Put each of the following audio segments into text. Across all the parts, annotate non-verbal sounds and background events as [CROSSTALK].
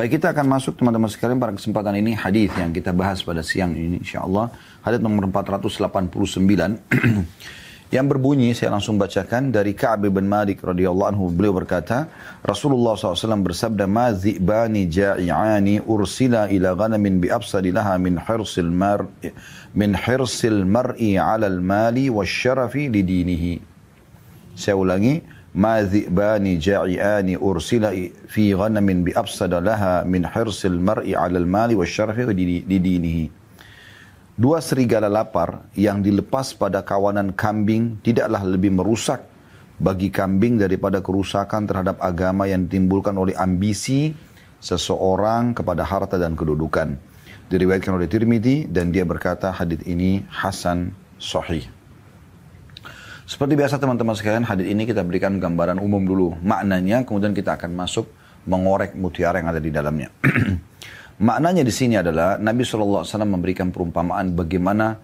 Baik kita akan masuk teman-teman sekalian pada kesempatan ini hadis yang kita bahas pada siang ini insyaallah. Hadis nomor 489 [CLEARS THROAT] yang berbunyi saya langsung bacakan dari Ka'ab bin Malik radhiyallahu anhu beliau berkata Rasulullah SAW bersabda ma dzibani ja'iani ursila ila ghanamin bi absadilaha min hirsil mar min hirsil mar'i 'ala al-mali wasyarafi lidinihi saya ulangi ما ذئبان جائعان أرسل في غنم بأفسد لها من حرص المرء على المال والشرف لدينه Dua serigala lapar yang dilepas pada kawanan kambing tidaklah lebih merusak bagi kambing daripada kerusakan terhadap agama yang ditimbulkan oleh ambisi seseorang kepada harta dan kedudukan. Diriwayatkan oleh Tirmidzi dan dia berkata hadis ini hasan sahih. Seperti biasa teman-teman sekalian, hadis ini kita berikan gambaran umum dulu maknanya, kemudian kita akan masuk mengorek mutiara yang ada di dalamnya. [CLEARS THROAT] maknanya di sini adalah Nabi SAW memberikan perumpamaan bagaimana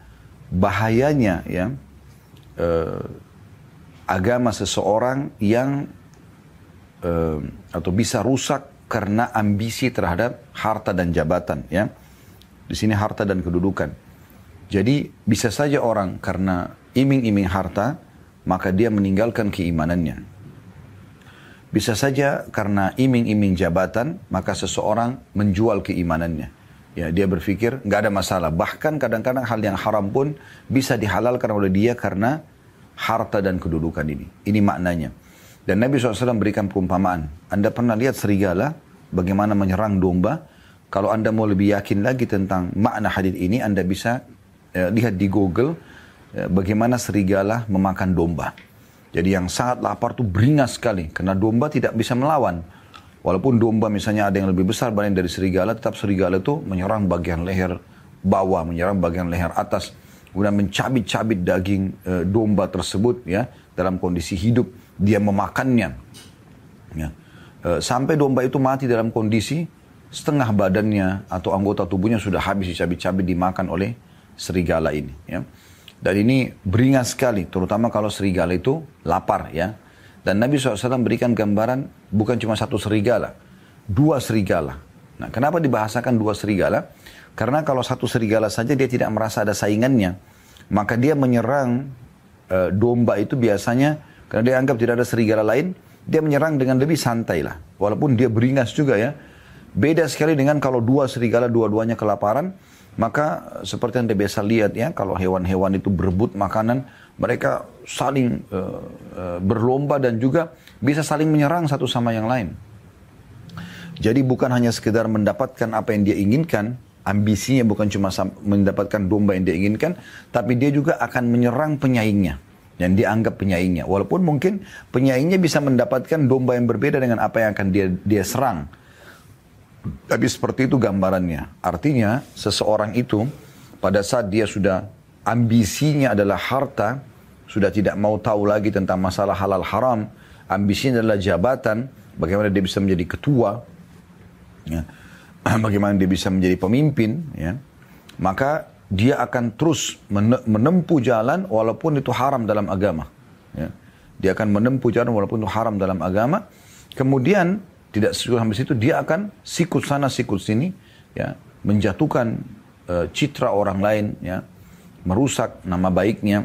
bahayanya ya eh, agama seseorang yang eh, atau bisa rusak karena ambisi terhadap harta dan jabatan ya. Di sini harta dan kedudukan. Jadi bisa saja orang karena iming-iming harta maka dia meninggalkan keimanannya. Bisa saja karena iming-iming jabatan, maka seseorang menjual keimanannya. Ya, dia berpikir nggak ada masalah. Bahkan kadang-kadang hal yang haram pun bisa dihalalkan oleh dia karena harta dan kedudukan ini. Ini maknanya. Dan Nabi SAW berikan perumpamaan. Anda pernah lihat serigala bagaimana menyerang domba? Kalau Anda mau lebih yakin lagi tentang makna hadis ini, Anda bisa eh, lihat di Google bagaimana serigala memakan domba. Jadi yang sangat lapar tuh beringas sekali karena domba tidak bisa melawan. Walaupun domba misalnya ada yang lebih besar banding dari serigala, tetap serigala itu menyerang bagian leher bawah, menyerang bagian leher atas, kemudian mencabit-cabit daging e, domba tersebut ya dalam kondisi hidup dia memakannya. Ya. E, sampai domba itu mati dalam kondisi setengah badannya atau anggota tubuhnya sudah habis dicabit-cabit dimakan oleh serigala ini. Ya. Dan ini beringas sekali, terutama kalau serigala itu lapar ya. Dan Nabi SAW berikan gambaran bukan cuma satu serigala, dua serigala. Nah kenapa dibahasakan dua serigala? Karena kalau satu serigala saja dia tidak merasa ada saingannya, maka dia menyerang e, domba itu biasanya karena dia anggap tidak ada serigala lain, dia menyerang dengan lebih santai lah. Walaupun dia beringas juga ya. Beda sekali dengan kalau dua serigala dua-duanya kelaparan, maka seperti yang Anda biasa lihat ya, kalau hewan-hewan itu berebut makanan, mereka saling uh, uh, berlomba dan juga bisa saling menyerang satu sama yang lain. Jadi bukan hanya sekedar mendapatkan apa yang dia inginkan, ambisinya bukan cuma mendapatkan domba yang dia inginkan, tapi dia juga akan menyerang penyaingnya yang dianggap penyaingnya. Walaupun mungkin penyaingnya bisa mendapatkan domba yang berbeda dengan apa yang akan dia dia serang. Tapi seperti itu gambarannya. Artinya seseorang itu pada saat dia sudah ambisinya adalah harta, sudah tidak mau tahu lagi tentang masalah halal haram, ambisinya adalah jabatan, bagaimana dia bisa menjadi ketua, ya, [CLEARS THROAT] bagaimana dia bisa menjadi pemimpin, ya, maka dia akan terus menempuh jalan walaupun itu haram dalam agama. Ya. Dia akan menempuh jalan walaupun itu haram dalam agama. Kemudian tidak sesuai sampai situ, dia akan sikut sana sikut sini, ya, menjatuhkan uh, citra orang lain, ya, merusak nama baiknya,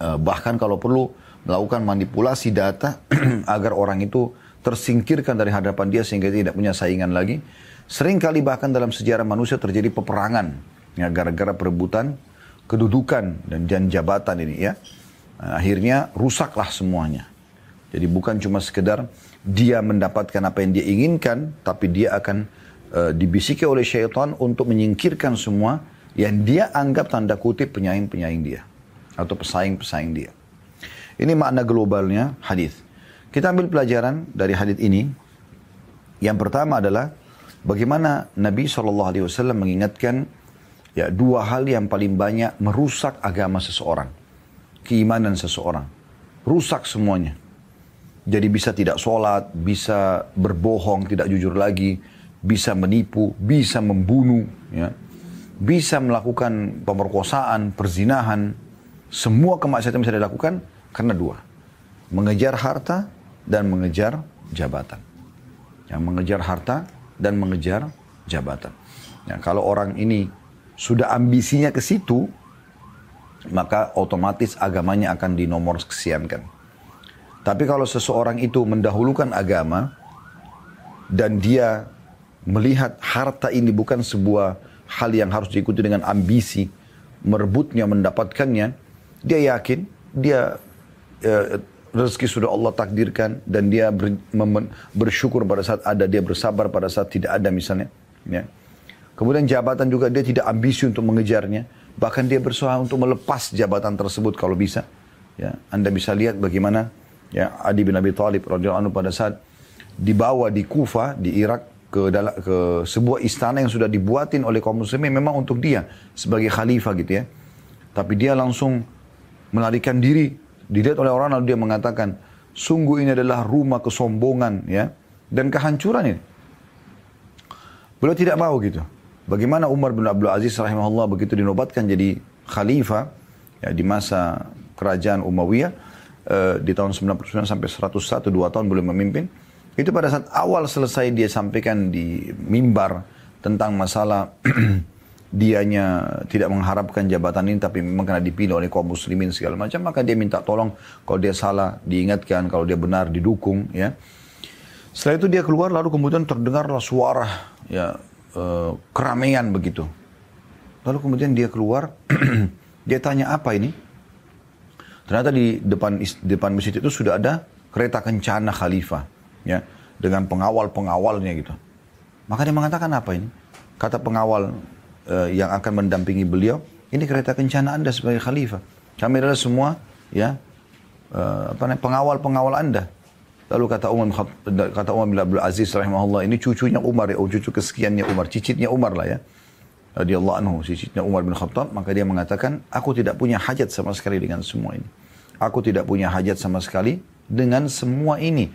uh, bahkan kalau perlu melakukan manipulasi data [CLEARS THROAT] agar orang itu tersingkirkan dari hadapan dia sehingga tidak punya saingan lagi. Sering kali bahkan dalam sejarah manusia terjadi peperangan, ya, gara-gara perebutan kedudukan dan, dan jabatan ini, ya. Akhirnya rusaklah semuanya. Jadi bukan cuma sekedar dia mendapatkan apa yang dia inginkan, tapi dia akan uh, dibisiki oleh syaitan untuk menyingkirkan semua yang dia anggap tanda kutip penyaing-penyaing dia atau pesaing-pesaing dia. Ini makna globalnya hadis. Kita ambil pelajaran dari hadis ini. Yang pertama adalah bagaimana Nabi saw mengingatkan ya dua hal yang paling banyak merusak agama seseorang, keimanan seseorang, rusak semuanya. Jadi bisa tidak sholat, bisa berbohong, tidak jujur lagi, bisa menipu, bisa membunuh, ya. bisa melakukan pemerkosaan, perzinahan. Semua kemaksiatan bisa dilakukan karena dua. Mengejar harta dan mengejar jabatan. Yang mengejar harta dan mengejar jabatan. Nah, kalau orang ini sudah ambisinya ke situ, maka otomatis agamanya akan dinomor kesiankan. Tapi kalau seseorang itu mendahulukan agama dan dia melihat harta ini bukan sebuah hal yang harus diikuti dengan ambisi, merebutnya, mendapatkannya, dia yakin, dia eh, rezeki sudah Allah takdirkan dan dia ber, mem, bersyukur pada saat ada, dia bersabar pada saat tidak ada misalnya. Ya. Kemudian jabatan juga dia tidak ambisi untuk mengejarnya, bahkan dia berusaha untuk melepas jabatan tersebut kalau bisa. Ya, Anda bisa lihat bagaimana ya Adi bin Abi Thalib radhiyallahu anhu pada saat dibawa di Kufa di Irak ke dalam ke sebuah istana yang sudah dibuatin oleh kaum muslimin memang untuk dia sebagai khalifah gitu ya. Tapi dia langsung melarikan diri dilihat oleh orang lalu dia mengatakan sungguh ini adalah rumah kesombongan ya dan kehancuran ini. Beliau tidak mau gitu. Bagaimana Umar bin Abdul Aziz rahimahullah begitu dinobatkan jadi khalifah ya, di masa kerajaan Umayyah uh, di tahun 99 sampai 101 dua tahun belum memimpin. Itu pada saat awal selesai dia sampaikan di mimbar tentang masalah [CLEARS THROAT] dianya tidak mengharapkan jabatan ini tapi memang karena dipilih oleh kaum muslimin segala macam maka dia minta tolong kalau dia salah diingatkan kalau dia benar didukung ya. Setelah itu dia keluar lalu kemudian terdengarlah suara ya uh, keramaian begitu. Lalu kemudian dia keluar [CLEARS THROAT] dia tanya apa ini Ternyata di depan depan masjid itu sudah ada kereta kencana khalifah, ya, dengan pengawal-pengawalnya gitu. Maka dia mengatakan apa ini? Kata pengawal uh, yang akan mendampingi beliau, ini kereta kencana Anda sebagai khalifah. Kami adalah semua ya uh, apa namanya pengawal-pengawal Anda. Lalu kata Umar kata Umar bin Abdul Aziz rahimahullah ini cucunya Umar ya, oh, cucu kesekiannya Umar, cicitnya Umar lah ya radhiyallahu anhu cicitnya Umar bin Khattab maka dia mengatakan aku tidak punya hajat sama sekali dengan semua ini. Aku tidak punya hajat sama sekali dengan semua ini.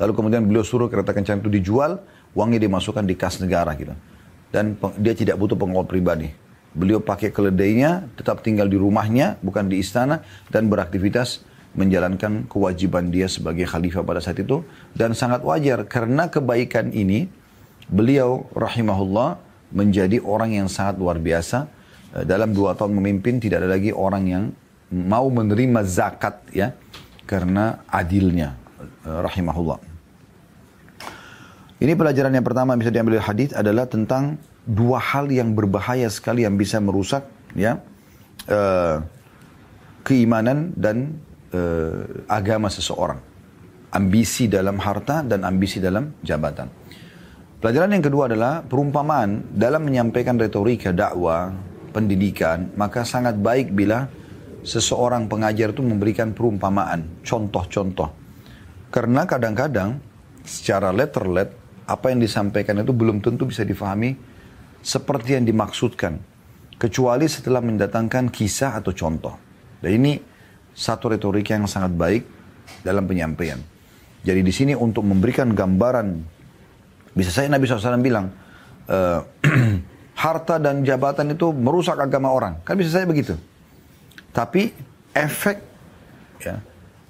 Lalu kemudian beliau suruh kereta kencana itu dijual uangnya dimasukkan di kas negara gitu. Dan dia tidak butuh pengawal pribadi. Beliau pakai keledainya tetap tinggal di rumahnya bukan di istana dan beraktivitas menjalankan kewajiban dia sebagai khalifah pada saat itu. Dan sangat wajar karena kebaikan ini beliau rahimahullah menjadi orang yang sangat luar biasa. Eh, dalam dua tahun memimpin tidak ada lagi orang yang mau menerima zakat ya karena adilnya eh, rahimahullah. Ini pelajaran yang pertama yang bisa diambil dari hadis adalah tentang dua hal yang berbahaya sekali yang bisa merusak ya uh, keimanan dan agama seseorang. Ambisi dalam harta dan ambisi dalam jabatan. Pelajaran yang kedua adalah perumpamaan dalam menyampaikan retorika dakwah, pendidikan, maka sangat baik bila seseorang pengajar itu memberikan perumpamaan, contoh-contoh. Karena kadang-kadang secara letterlet apa yang disampaikan itu belum tentu bisa difahami seperti yang dimaksudkan. Kecuali setelah mendatangkan kisah atau contoh. Dan ini satu retorika yang sangat baik dalam penyampaian. Jadi di sini untuk memberikan gambaran bisa saya Nabi SAW bilang, e, [CLEARS THROAT] harta dan jabatan itu merusak agama orang. Kan bisa saya begitu. Tapi efek ya,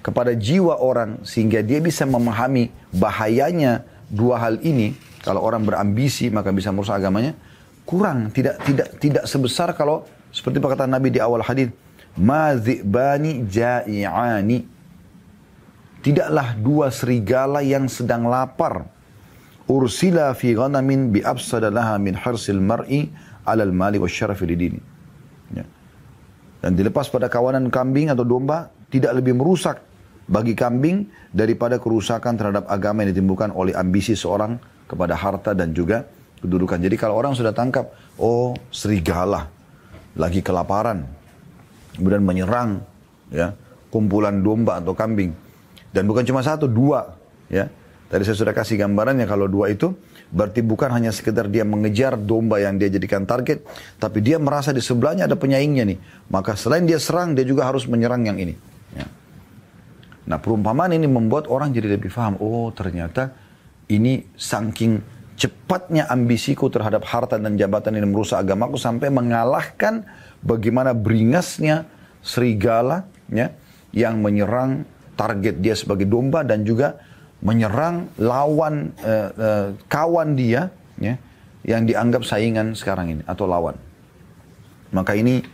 kepada jiwa orang sehingga dia bisa memahami bahayanya dua hal ini. Kalau orang berambisi maka bisa merusak agamanya. Kurang, tidak tidak tidak sebesar kalau seperti perkataan Nabi di awal hadis, mazibani ja'iani. Tidaklah dua serigala yang sedang lapar ursila fi ghanamin bi afsada laha min harsil mar'i alal mali wa syarafi lidini. Ya. Dan dilepas pada kawanan kambing atau domba tidak lebih merusak bagi kambing daripada kerusakan terhadap agama yang ditimbulkan oleh ambisi seorang kepada harta dan juga kedudukan. Jadi kalau orang sudah tangkap, oh serigala lagi kelaparan, kemudian menyerang ya kumpulan domba atau kambing dan bukan cuma satu dua ya Tadi saya sudah kasih gambarannya kalau dua itu berarti bukan hanya sekedar dia mengejar domba yang dia jadikan target, tapi dia merasa di sebelahnya ada penyaingnya nih. Maka selain dia serang, dia juga harus menyerang yang ini. Ya. Nah perumpamaan ini membuat orang jadi lebih paham, oh ternyata ini saking cepatnya ambisiku terhadap harta dan jabatan ini merusak agamaku sampai mengalahkan bagaimana beringasnya serigala ya, yang menyerang target dia sebagai domba dan juga menyerang lawan uh, uh, kawan dia ya yang dianggap saingan sekarang ini atau lawan. Maka ini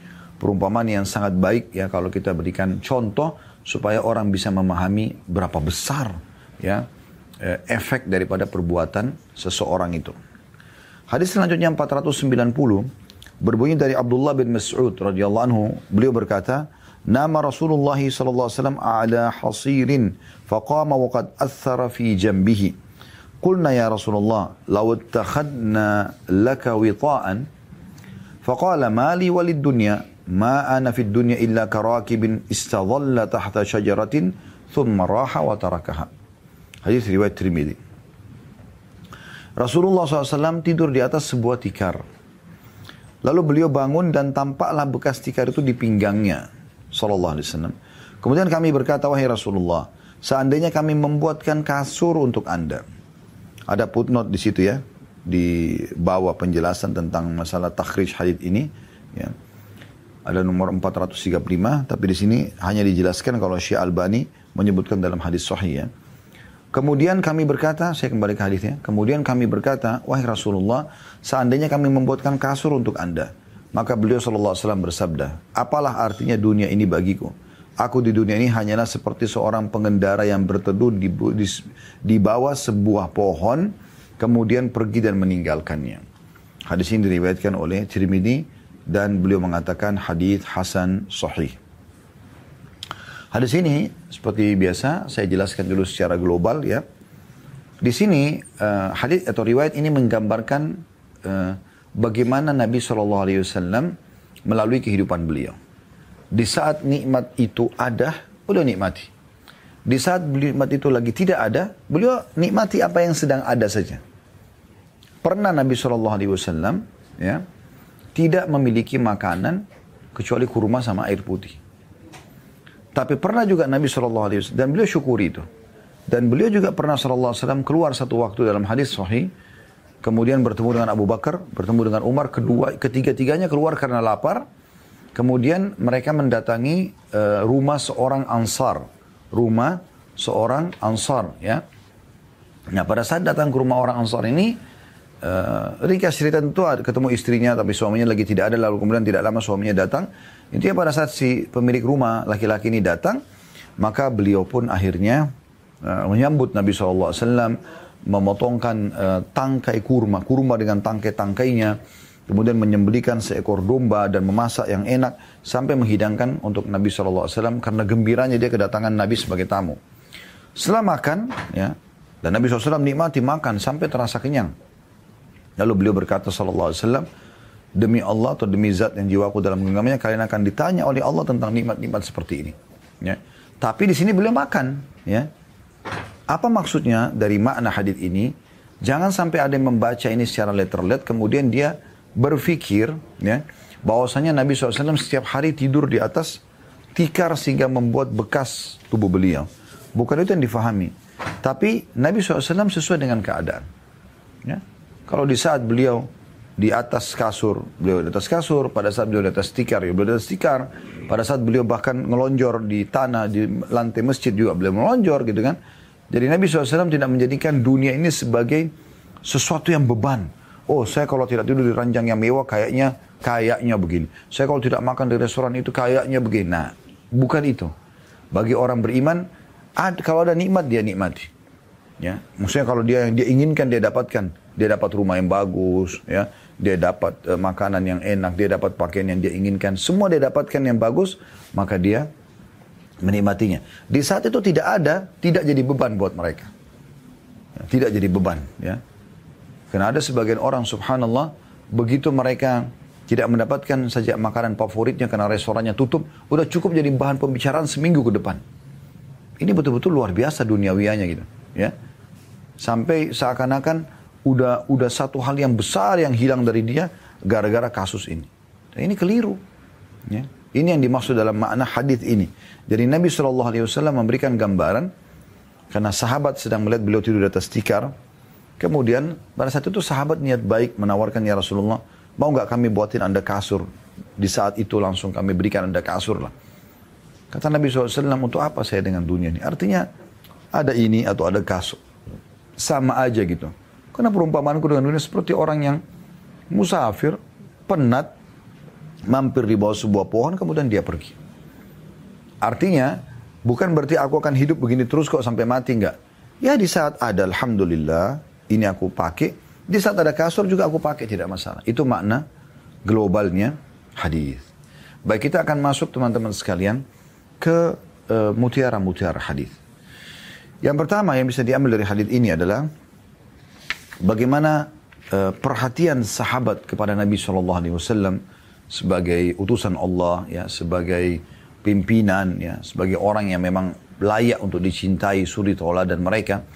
perumpamaan yang sangat baik ya kalau kita berikan contoh supaya orang bisa memahami berapa besar ya eh, efek daripada perbuatan seseorang itu. Hadis selanjutnya 490 berbunyi dari Abdullah bin Mas'ud radhiyallahu anhu beliau berkata Nama Rasulullah sallallahu alaihi wasallam ala hasirin faqama wa qad athara fi jambihi. Qulna ya Rasulullah law ittakhadna laka wita'an faqala mali walid dunya ma ana fid dunya illa karakibin istadhalla tahta syajaratin thumma raha wa tarakaha. Hadis riwayat Tirmidzi. Rasulullah SAW tidur di atas sebuah tikar. Lalu beliau bangun dan tampaklah bekas tikar itu di pinggangnya. Sallallahu alaihi wasallam. Kemudian kami berkata, wahai Rasulullah, seandainya kami membuatkan kasur untuk anda. Ada footnote di situ ya, di bawah penjelasan tentang masalah takhrij hadith ini. Ya ada nomor 435, tapi di sini hanya dijelaskan kalau Syekh Albani menyebutkan dalam hadis sahih ya. Kemudian kami berkata, saya kembali ke hadisnya. Kemudian kami berkata, wahai Rasulullah, seandainya kami membuatkan kasur untuk anda, maka beliau sallallahu alaihi wasallam bersabda, apalah artinya dunia ini bagiku? Aku di dunia ini hanyalah seperti seorang pengendara yang berteduh di, di, di bawah sebuah pohon, kemudian pergi dan meninggalkannya. Hadis ini diriwayatkan oleh Tirmidzi dan beliau mengatakan hadis hasan sahih. Hadis ini seperti biasa saya jelaskan dulu secara global ya. Di sini uh, hadis atau riwayat ini menggambarkan uh, bagaimana Nabi Shallallahu Alaihi Wasallam melalui kehidupan beliau. Di saat nikmat itu ada, beliau nikmati. Di saat nikmat itu lagi tidak ada, beliau nikmati apa yang sedang ada saja. Pernah Nabi Shallallahu Alaihi Wasallam ya tidak memiliki makanan kecuali kurma sama air putih. Tapi pernah juga Nabi SAW, dan beliau syukuri itu. Dan beliau juga pernah SAW keluar satu waktu dalam hadis sahih, kemudian bertemu dengan Abu Bakar, bertemu dengan Umar, kedua, ketiga-tiganya keluar karena lapar, kemudian mereka mendatangi uh, rumah seorang ansar, rumah seorang ansar, ya. Nah pada saat datang ke rumah orang ansar ini, Uh, ringkas cerita tentu ketemu istrinya tapi suaminya lagi tidak ada lalu kemudian tidak lama suaminya datang. Intinya pada saat si pemilik rumah laki-laki ini datang maka beliau pun akhirnya uh, menyambut Nabi SAW memotongkan uh, tangkai kurma, kurma dengan tangkai-tangkainya kemudian menyembelikan seekor domba dan memasak yang enak sampai menghidangkan untuk Nabi SAW karena gembiranya dia kedatangan Nabi sebagai tamu. Setelah makan ya dan Nabi SAW nikmati makan sampai terasa kenyang. Lalu beliau berkata wasallam, demi Allah atau demi zat yang jiwaku dalam genggamannya kalian akan ditanya oleh Allah tentang nikmat-nikmat seperti ini. Ya. Tapi di sini beliau makan, ya. Apa maksudnya dari makna hadis ini? Jangan sampai ada yang membaca ini secara letter-let kemudian dia berpikir ya bahwasanya Nabi SAW setiap hari tidur di atas tikar sehingga membuat bekas tubuh beliau. Bukan itu yang difahami. Tapi Nabi SAW sesuai dengan keadaan. Ya. Kalau di saat beliau di atas kasur, beliau di atas kasur, pada saat beliau di atas tikar, ya beliau di atas tikar, pada saat beliau bahkan ngelonjor di tanah, di lantai masjid juga beliau melonjor gitu kan. Jadi Nabi SAW tidak menjadikan dunia ini sebagai sesuatu yang beban. Oh saya kalau tidak tidur di ranjang yang mewah kayaknya kayaknya begini. Saya kalau tidak makan di restoran itu kayaknya begini. Nah bukan itu. Bagi orang beriman, ad, kalau ada nikmat dia nikmati. Ya, maksudnya kalau dia yang dia inginkan dia dapatkan dia dapat rumah yang bagus, ya, dia dapat uh, makanan yang enak, dia dapat pakaian yang dia inginkan, semua dia dapatkan yang bagus, maka dia menikmatinya. Di saat itu tidak ada, tidak jadi beban buat mereka. Ya, tidak jadi beban, ya. Karena ada sebagian orang, subhanallah, begitu mereka tidak mendapatkan saja makanan favoritnya karena restorannya tutup, udah cukup jadi bahan pembicaraan seminggu ke depan. Ini betul-betul luar biasa duniawianya gitu, ya. Sampai seakan-akan udah udah satu hal yang besar yang hilang dari dia gara-gara kasus ini. Dan ini keliru. Ya. Ini yang dimaksud dalam makna hadis ini. Jadi Nabi Wasallam memberikan gambaran karena sahabat sedang melihat beliau tidur di atas tikar. Kemudian pada saat itu sahabat niat baik menawarkan ya Rasulullah, mau nggak kami buatin anda kasur? Di saat itu langsung kami berikan anda kasur lah. Kata Nabi SAW, untuk apa saya dengan dunia ini? Artinya ada ini atau ada kasur. Sama aja gitu. Karena perumpamaanku dengan dunia seperti orang yang musafir, penat, mampir di bawah sebuah pohon, kemudian dia pergi. Artinya, bukan berarti aku akan hidup begini terus kok sampai mati, enggak. Ya di saat ada, Alhamdulillah, ini aku pakai. Di saat ada kasur juga aku pakai, tidak masalah. Itu makna globalnya hadis. Baik kita akan masuk teman-teman sekalian ke uh, mutiara-mutiara hadis. Yang pertama yang bisa diambil dari hadis ini adalah bagaimana uh, perhatian sahabat kepada Nabi Shallallahu Alaihi Wasallam sebagai utusan Allah, ya sebagai pimpinan, ya sebagai orang yang memang layak untuk dicintai suri dan mereka,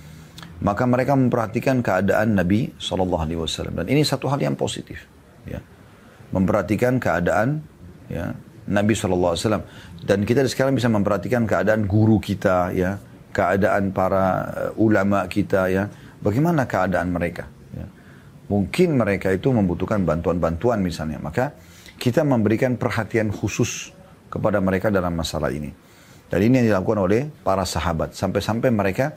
maka mereka memperhatikan keadaan Nabi Wasallam dan ini satu hal yang positif, ya memperhatikan keadaan ya Nabi Wasallam dan kita sekarang bisa memperhatikan keadaan guru kita, ya keadaan para uh, ulama kita, ya bagaimana keadaan mereka. Ya. Mungkin mereka itu membutuhkan bantuan-bantuan misalnya, maka kita memberikan perhatian khusus kepada mereka dalam masalah ini. Dan ini yang dilakukan oleh para sahabat. Sampai-sampai mereka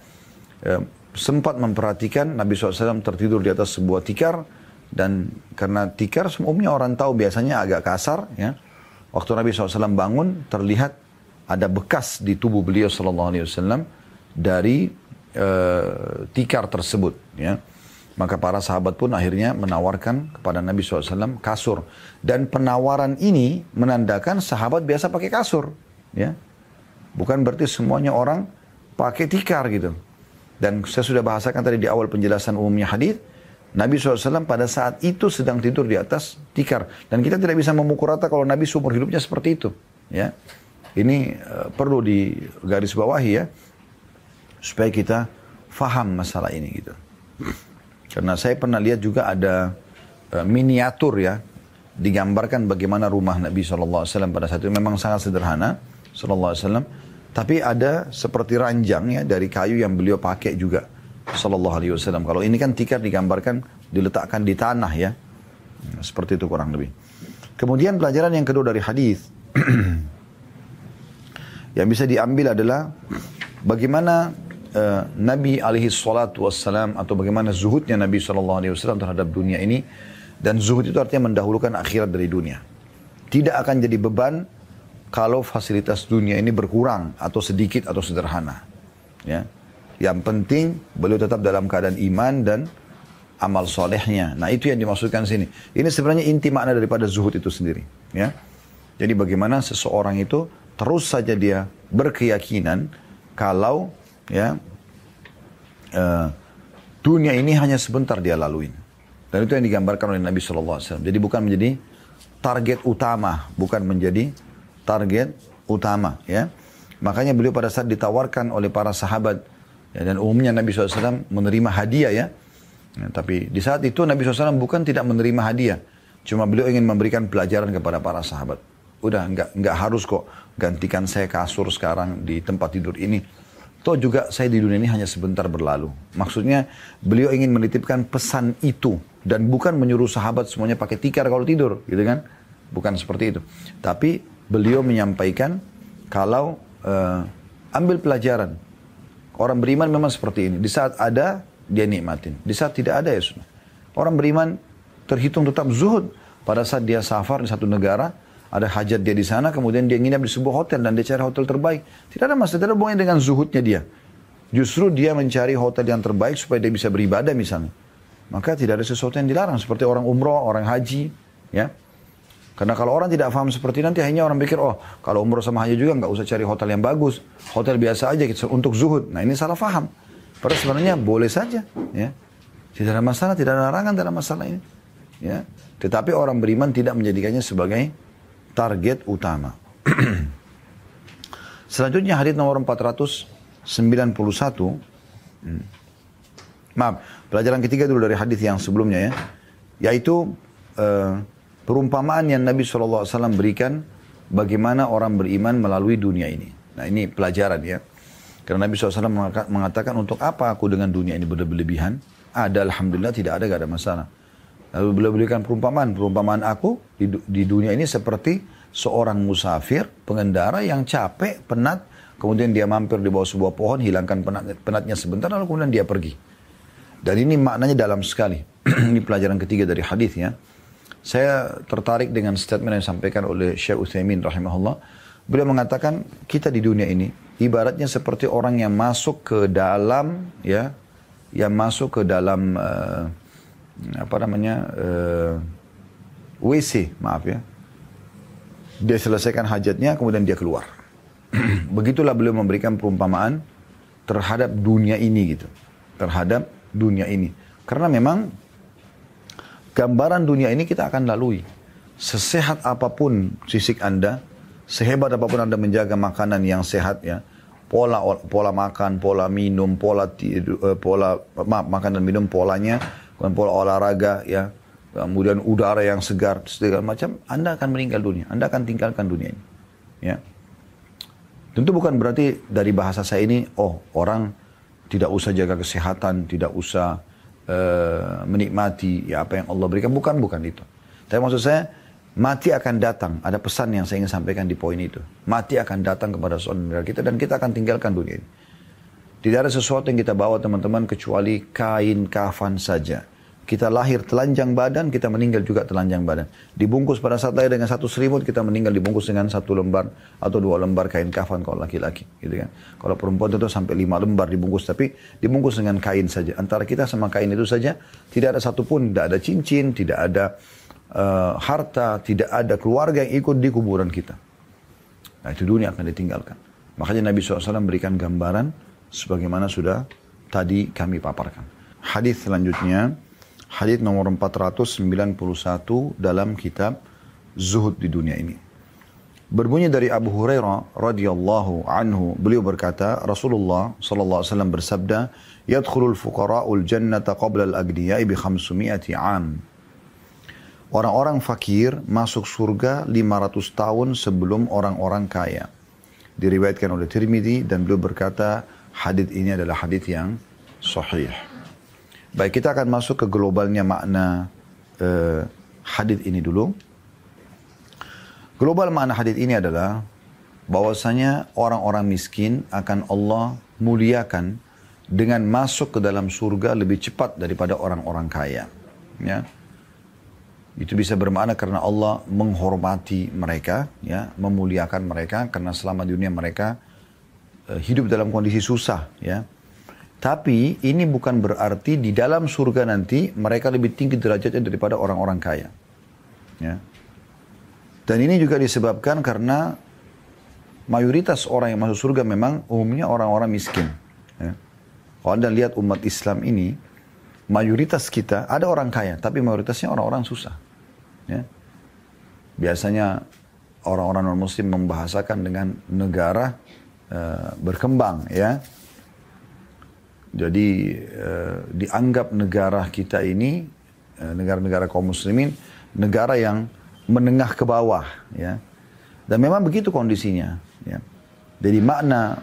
eh, sempat memperhatikan Nabi SAW tertidur di atas sebuah tikar. Dan karena tikar umumnya orang tahu biasanya agak kasar. ya Waktu Nabi SAW bangun terlihat ada bekas di tubuh beliau SAW dari eh, tikar tersebut. ya Maka para sahabat pun akhirnya menawarkan kepada Nabi SAW kasur. Dan penawaran ini menandakan sahabat biasa pakai kasur. Ya, Bukan berarti semuanya orang pakai tikar gitu. Dan saya sudah bahasakan tadi di awal penjelasan umumnya hadis, Nabi SAW pada saat itu sedang tidur di atas tikar. Dan kita tidak bisa memukul rata kalau Nabi seumur hidupnya seperti itu. Ya, Ini uh, perlu garis bawahi ya. Supaya kita faham masalah ini gitu. Karena saya pernah lihat juga ada uh, miniatur ya. Digambarkan bagaimana rumah Nabi SAW pada saat itu memang sangat sederhana. Wasallam tapi ada seperti ranjang ya dari kayu yang beliau pakai juga. Wasallam. Kalau ini kan tikar digambarkan diletakkan di tanah ya. Seperti itu kurang lebih. Kemudian pelajaran yang kedua dari hadis [CLEARS THROAT] yang bisa diambil adalah bagaimana uh, Nabi alaihi salatu wassalam atau bagaimana zuhudnya Nabi sallallahu alaihi wasallam terhadap dunia ini dan zuhud itu artinya mendahulukan akhirat dari dunia. Tidak akan jadi beban kalau fasilitas dunia ini berkurang atau sedikit atau sederhana. Ya. Yang penting beliau tetap dalam keadaan iman dan amal solehnya. Nah itu yang dimaksudkan sini. Ini sebenarnya inti makna daripada zuhud itu sendiri. Ya. Jadi bagaimana seseorang itu terus saja dia berkeyakinan kalau ya uh, dunia ini hanya sebentar dia laluin. Dan itu yang digambarkan oleh Nabi SAW. Jadi bukan menjadi target utama, bukan menjadi target utama ya. Makanya beliau pada saat ditawarkan oleh para sahabat ya, dan umumnya Nabi SAW menerima hadiah ya. ya. Tapi di saat itu Nabi SAW bukan tidak menerima hadiah. Cuma beliau ingin memberikan pelajaran kepada para sahabat. Udah nggak nggak harus kok gantikan saya kasur sekarang di tempat tidur ini. Toh juga saya di dunia ini hanya sebentar berlalu. Maksudnya beliau ingin menitipkan pesan itu dan bukan menyuruh sahabat semuanya pakai tikar kalau tidur, gitu kan? Bukan seperti itu. Tapi beliau menyampaikan kalau uh, ambil pelajaran. Orang beriman memang seperti ini. Di saat ada, dia nikmatin. Di saat tidak ada, ya sudah. Orang beriman terhitung tetap zuhud. Pada saat dia safar di satu negara, ada hajat dia di sana, kemudian dia nginap di sebuah hotel dan dia cari hotel terbaik. Tidak ada masalah, tidak ada hubungannya dengan zuhudnya dia. Justru dia mencari hotel yang terbaik supaya dia bisa beribadah misalnya. Maka tidak ada sesuatu yang dilarang. Seperti orang umroh, orang haji. ya karena kalau orang tidak paham seperti nanti hanya orang pikir, oh kalau umroh sama haji juga nggak usah cari hotel yang bagus. Hotel biasa aja gitu, untuk zuhud. Nah ini salah paham. Padahal sebenarnya boleh saja. ya Tidak ada masalah, tidak ada larangan dalam masalah ini. ya Tetapi orang beriman tidak menjadikannya sebagai target utama. [CLEARS THROAT] Selanjutnya hadis nomor 491. Hmm. Maaf, pelajaran ketiga dulu dari hadis yang sebelumnya ya. Yaitu... Uh, perumpamaan yang Nabi SAW berikan bagaimana orang beriman melalui dunia ini. Nah ini pelajaran ya. Karena Nabi SAW mengatakan untuk apa aku dengan dunia ini berlebihan? Ada Alhamdulillah tidak ada gak ada masalah. Lalu beliau berikan perumpamaan. Perumpamaan aku di, di dunia ini seperti seorang musafir, pengendara yang capek, penat, kemudian dia mampir di bawah sebuah pohon, hilangkan penat, penatnya sebentar, lalu kemudian dia pergi. Dan ini maknanya dalam sekali. [CLEARS THROAT] ini pelajaran ketiga dari hadis ya. Saya tertarik dengan statement yang disampaikan oleh Syekh Utsaimin rahimahullah. Beliau mengatakan kita di dunia ini ibaratnya seperti orang yang masuk ke dalam ya, yang masuk ke dalam uh, apa namanya uh, eh, WC, maaf ya. Dia selesaikan hajatnya kemudian dia keluar. [CLEARS THROAT] Begitulah beliau memberikan perumpamaan terhadap dunia ini gitu. Terhadap dunia ini. Karena memang gambaran dunia ini kita akan lalui. Sesehat apa pun sisik Anda, sehebat apa pun Anda menjaga makanan yang sehat ya, pola pola makan, pola minum, pola tidur, eh, pola maaf, makan dan minum polanya, kemudian pola olahraga ya, kemudian udara yang segar segala macam, Anda akan meninggal dunia, Anda akan tinggalkan dunia ini. Ya. Tentu bukan berarti dari bahasa saya ini, oh orang tidak usah jaga kesehatan, tidak usah uh, menikmati ya apa yang Allah berikan. Bukan, bukan itu. Tapi maksud saya, mati akan datang. Ada pesan yang saya ingin sampaikan di poin itu. Mati akan datang kepada saudara kita dan kita akan tinggalkan dunia ini. Tidak ada sesuatu yang kita bawa teman-teman kecuali kain kafan saja. Kita lahir telanjang badan, kita meninggal juga telanjang badan. Dibungkus pada saat lahir dengan satu selimut, kita meninggal dibungkus dengan satu lembar atau dua lembar kain kafan kalau laki-laki. Gitu kan. Kalau perempuan itu sampai lima lembar dibungkus, tapi dibungkus dengan kain saja. Antara kita sama kain itu saja, tidak ada satupun, tidak ada cincin, tidak ada uh, harta, tidak ada keluarga yang ikut di kuburan kita. Nah itu dunia akan ditinggalkan. Makanya Nabi SAW memberikan gambaran sebagaimana sudah tadi kami paparkan. Hadis selanjutnya, Hadis nomor 491 dalam kitab Zuhud di dunia ini. Berbunyi dari Abu Hurairah radhiyallahu anhu, beliau berkata, Rasulullah sallallahu alaihi wasallam bersabda, "Yadkhulul fuqara'ul jannata qabla al-aghniya'i bi 500 'am." Orang-orang fakir masuk surga 500 tahun sebelum orang-orang kaya. Diriwayatkan oleh Tirmidzi dan beliau berkata, hadis ini adalah hadis yang sahih. Baik, kita akan masuk ke globalnya makna uh, hadith ini dulu. Global makna hadith ini adalah bahwasanya orang-orang miskin akan Allah muliakan dengan masuk ke dalam surga lebih cepat daripada orang-orang kaya. Ya. Itu bisa bermakna karena Allah menghormati mereka, ya, memuliakan mereka karena selama dunia mereka hidup dalam kondisi susah, ya tapi ini bukan berarti di dalam surga nanti mereka lebih tinggi derajatnya daripada orang-orang kaya. Ya. Dan ini juga disebabkan karena mayoritas orang yang masuk surga memang umumnya orang-orang miskin. Ya. Kalau Anda lihat umat Islam ini, mayoritas kita ada orang kaya, tapi mayoritasnya orang-orang susah. Ya. Biasanya orang-orang non-muslim membahasakan dengan negara uh, berkembang, ya jadi eh, dianggap negara kita ini eh, negara-negara kaum muslimin negara yang menengah ke bawah ya. Dan memang begitu kondisinya ya. Jadi makna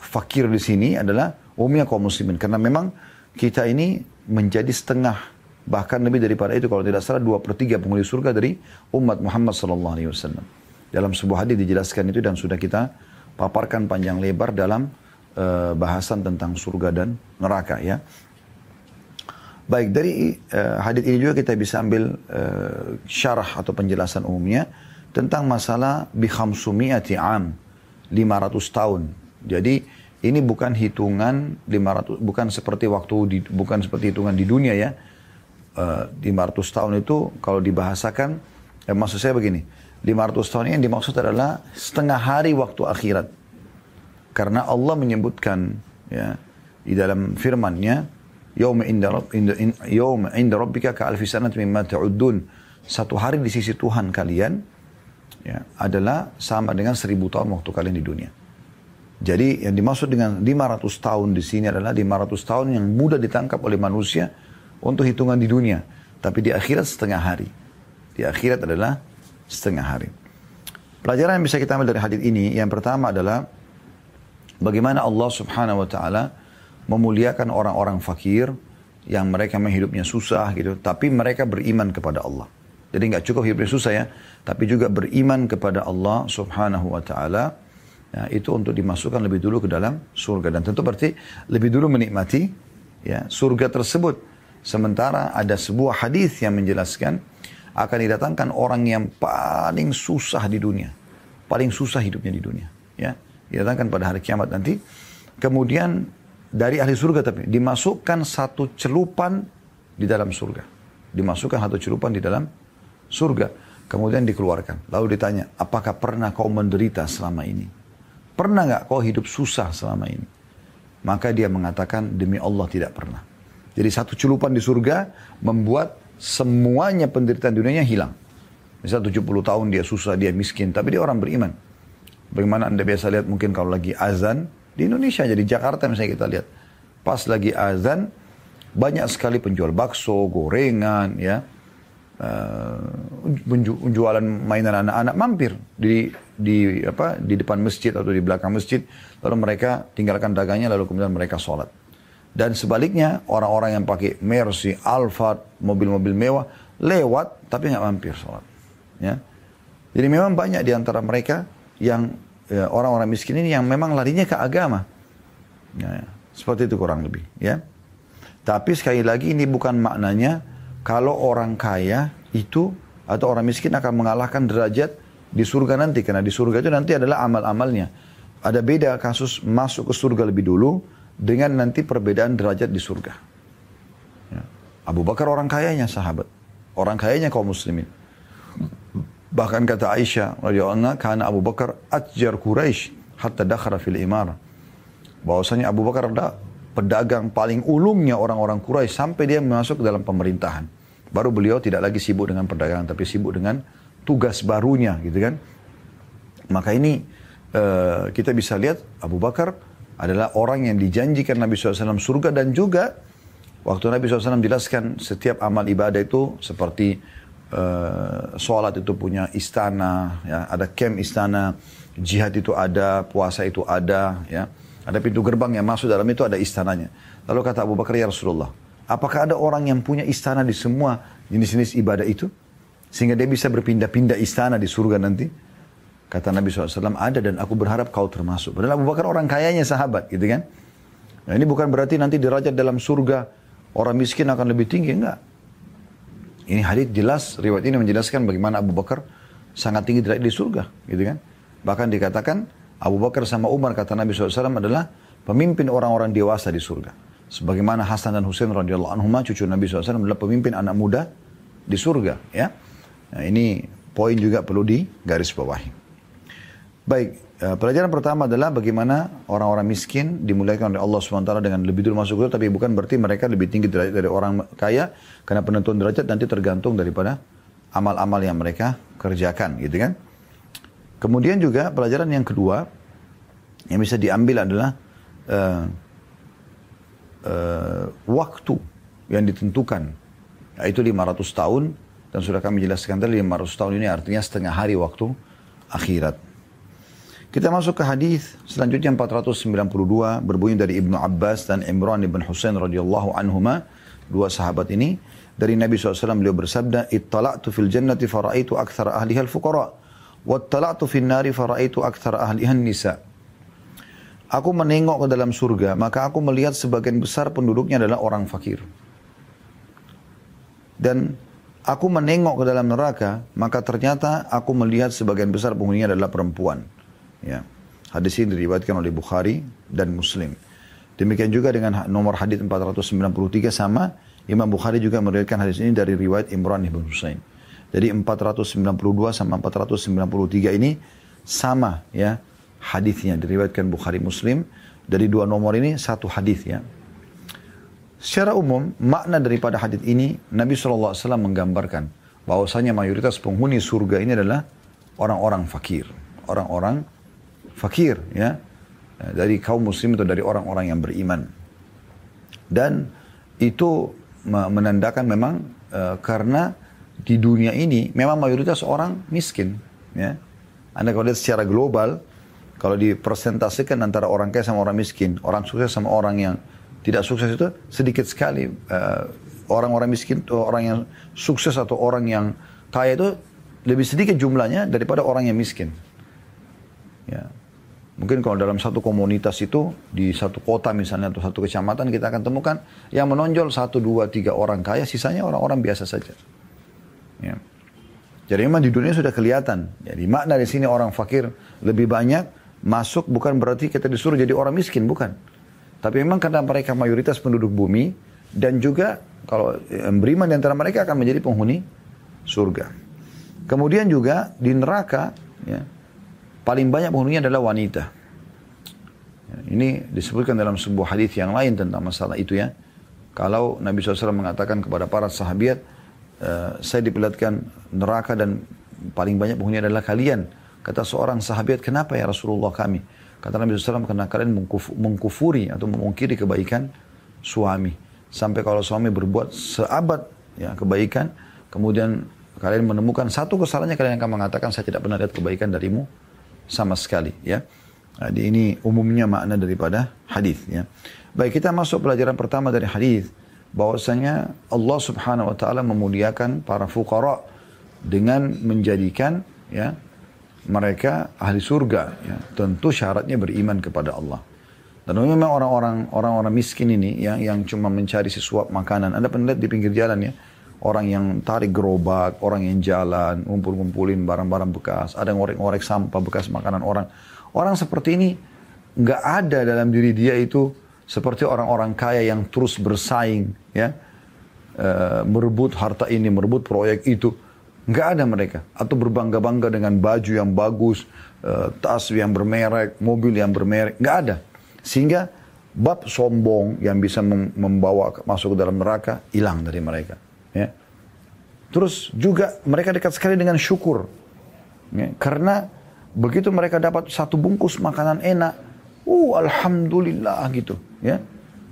fakir di sini adalah umumnya kaum muslimin karena memang kita ini menjadi setengah bahkan lebih daripada itu kalau tidak salah dua per tiga penghuni surga dari umat Muhammad sallallahu alaihi wasallam. Dalam sebuah hadis dijelaskan itu dan sudah kita paparkan panjang lebar dalam uh, bahasan tentang surga dan neraka ya. Baik dari uh, hadis ini juga kita bisa ambil uh, syarah atau penjelasan umumnya tentang masalah bikhamsumiyati am 500 tahun. Jadi ini bukan hitungan 500 bukan seperti waktu di, bukan seperti hitungan di dunia ya. Uh, 500 tahun itu kalau dibahasakan eh, maksud saya begini. 500 tahun ini yang dimaksud adalah setengah hari waktu akhirat. Karena Allah menyebutkan ya di dalam firman-Nya, "Yauma inda yauma inda rabbika ka alfi sanat mimma ta'uddun." Satu hari di sisi Tuhan kalian ya, adalah sama dengan seribu tahun waktu kalian di dunia. Jadi yang dimaksud dengan 500 tahun di sini adalah 500 tahun yang mudah ditangkap oleh manusia untuk hitungan di dunia. Tapi di akhirat setengah hari. Di akhirat adalah setengah hari. Pelajaran yang bisa kita ambil dari hadis ini, yang pertama adalah Bagaimana Allah subhanahu wa ta'ala memuliakan orang-orang fakir yang mereka hidupnya susah gitu. Tapi mereka beriman kepada Allah. Jadi nggak cukup hidupnya susah ya. Tapi juga beriman kepada Allah subhanahu wa ta'ala. ya, itu untuk dimasukkan lebih dulu ke dalam surga dan tentu berarti lebih dulu menikmati ya surga tersebut sementara ada sebuah hadis yang menjelaskan akan didatangkan orang yang paling susah di dunia. Paling susah hidupnya di dunia ya. Didatangkan pada hari kiamat nanti. Kemudian dari ahli surga tapi dimasukkan satu celupan di dalam surga. Dimasukkan satu celupan di dalam surga. Kemudian dikeluarkan. Lalu ditanya apakah pernah kau menderita selama ini? Pernah nggak kau hidup susah selama ini? Maka dia mengatakan demi Allah tidak pernah. Jadi satu celupan di surga membuat semuanya penderitaan dunianya hilang. Misal 70 tahun dia susah, dia miskin, tapi dia orang beriman. Bagaimana anda biasa lihat mungkin kalau lagi azan, di Indonesia jadi Jakarta misalnya kita lihat. Pas lagi azan, banyak sekali penjual bakso, gorengan, ya, uh, penjualan mainan anak-anak mampir di di apa di depan masjid atau di belakang masjid lalu mereka tinggalkan dagangnya lalu kemudian mereka sholat dan sebaliknya orang-orang yang pakai Mercy, Alphard, mobil-mobil mewah lewat tapi nggak mampir sholat. Ya. Jadi memang banyak di antara mereka yang ya, orang-orang ya, miskin ini yang memang larinya ke agama. Ya, ya, seperti itu kurang lebih ya. Tapi sekali lagi ini bukan maknanya kalau orang kaya itu atau orang miskin akan mengalahkan derajat di surga nanti. Karena di surga itu nanti adalah amal-amalnya. Ada beda kasus masuk ke surga lebih dulu dengan nanti perbedaan derajat di surga. Ya. Abu Bakar orang kayanya sahabat, orang kayanya kaum muslimin. Bahkan kata Aisyah radhiyallahu anha, karena Abu Bakar atjar Quraisy hatta dakhara fil imar. Bahwasanya Abu Bakar adalah pedagang paling ulungnya orang-orang Quraisy sampai dia masuk ke dalam pemerintahan. Baru beliau tidak lagi sibuk dengan perdagangan tapi sibuk dengan tugas barunya gitu kan. Maka ini uh, kita bisa lihat Abu Bakar adalah orang yang dijanjikan Nabi SAW surga dan juga waktu Nabi SAW jelaskan setiap amal ibadah itu seperti uh, sholat itu punya istana, ya, ada camp istana, jihad itu ada, puasa itu ada, ya, ada pintu gerbang yang masuk dalam itu ada istananya. Lalu kata Abu Bakar ya Rasulullah, apakah ada orang yang punya istana di semua jenis-jenis ibadah itu? Sehingga dia bisa berpindah-pindah istana di surga nanti. Kata Nabi SAW, ada dan aku berharap kau termasuk. Padahal Abu Bakar orang kayanya sahabat gitu kan. Nah, ini bukan berarti nanti derajat dalam surga orang miskin akan lebih tinggi, enggak. Ini hadis jelas, riwayat ini menjelaskan bagaimana Abu Bakar sangat tinggi derajat di surga, gitu kan. Bahkan dikatakan Abu Bakar sama Umar kata Nabi SAW adalah pemimpin orang-orang dewasa di surga. Sebagaimana Hasan dan Husain radhiyallahu anhu cucu Nabi SAW adalah pemimpin anak muda di surga, ya. Nah, ini poin juga perlu digaris bawahi. Baik, eh, pelajaran pertama adalah bagaimana orang-orang miskin dimuliakan oleh Allah SWT dengan lebih dulu masuk surga, tapi bukan berarti mereka lebih tinggi derajat dari orang kaya, karena penentuan derajat nanti tergantung daripada amal-amal yang mereka kerjakan, gitu kan. Kemudian juga pelajaran yang kedua yang bisa diambil adalah uh, uh, waktu yang ditentukan, yaitu 500 tahun dan sudah kami jelaskan tadi 500 tahun ini artinya setengah hari waktu akhirat. Kita masuk ke hadis selanjutnya 492 berbunyi dari Ibnu Abbas dan Imran ibn Husain radhiyallahu anhuma dua sahabat ini. Dari Nabi SAW beliau bersabda ittala'tu fil jannati faraitu akthar ahliha al-fuqara wattala'tu fil nari faraitu akthar ahliha nisa. Aku menengok ke dalam surga maka aku melihat sebagian besar penduduknya adalah orang fakir. Dan Aku menengok ke dalam neraka, maka ternyata aku melihat sebagian besar penghuninya adalah perempuan. Ya. Hadis ini diriwayatkan oleh Bukhari dan Muslim. Demikian juga dengan nomor hadis 493 sama Imam Bukhari juga meriwayatkan hadis ini dari riwayat Imran ibn Husain. Jadi 492 sama 493 ini sama ya hadisnya diriwayatkan Bukhari Muslim dari dua nomor ini satu hadis ya. Secara umum, makna daripada hadis ini, Nabi SAW menggambarkan bahwasanya mayoritas penghuni surga ini adalah orang-orang fakir. Orang-orang fakir, ya. Dari kaum muslim atau dari orang-orang yang beriman. Dan itu menandakan memang uh, karena di dunia ini memang mayoritas orang miskin. Ya. Anda kalau lihat secara global, kalau dipresentasikan antara orang kaya sama orang miskin, orang sukses sama orang yang tidak sukses itu sedikit sekali. Uh, orang-orang miskin, orang yang sukses atau orang yang kaya itu lebih sedikit jumlahnya daripada orang yang miskin. Ya. Mungkin kalau dalam satu komunitas itu, di satu kota misalnya, atau satu kecamatan, kita akan temukan yang menonjol satu, dua, tiga orang kaya, sisanya orang-orang biasa saja. Ya. Jadi memang di dunia sudah kelihatan. Jadi makna di sini orang fakir lebih banyak, masuk bukan berarti kita disuruh jadi orang miskin, bukan. Tapi memang karena mereka mayoritas penduduk bumi, dan juga kalau beriman di antara mereka akan menjadi penghuni surga. Kemudian juga di neraka, ya, paling banyak penghuninya adalah wanita. Ini disebutkan dalam sebuah hadis yang lain tentang masalah itu ya. Kalau Nabi SAW mengatakan kepada para sahabat, uh, saya diperlihatkan neraka dan paling banyak penghuni adalah kalian. Kata seorang sahabat, kenapa ya Rasulullah kami? Kata Nabi SAW, karena kalian mengkufuri atau memungkiri kebaikan suami. Sampai kalau suami berbuat seabad ya kebaikan, kemudian kalian menemukan satu kesalahannya, kalian akan mengatakan, saya tidak pernah lihat kebaikan darimu sama sekali ya. Jadi ini umumnya makna daripada hadis ya. Baik kita masuk pelajaran pertama dari hadis bahwasanya Allah Subhanahu wa taala memuliakan para fuqara dengan menjadikan ya mereka ahli surga ya. Tentu syaratnya beriman kepada Allah. Dan memang orang-orang orang-orang miskin ini yang yang cuma mencari sesuap makanan. Anda pernah lihat di pinggir jalan ya, orang yang tarik gerobak, orang yang jalan, ngumpul-ngumpulin barang-barang bekas, ada ngorek-ngorek sampah bekas makanan orang. Orang seperti ini nggak ada dalam diri dia itu seperti orang-orang kaya yang terus bersaing, ya, e, merebut harta ini, merebut proyek itu. Nggak ada mereka. Atau berbangga-bangga dengan baju yang bagus, e, tas yang bermerek, mobil yang bermerek. Nggak ada. Sehingga bab sombong yang bisa membawa masuk ke dalam neraka hilang dari mereka. Ya. Terus juga mereka dekat sekali dengan syukur. Ya. Karena begitu mereka dapat satu bungkus makanan enak, uh alhamdulillah gitu. Ya.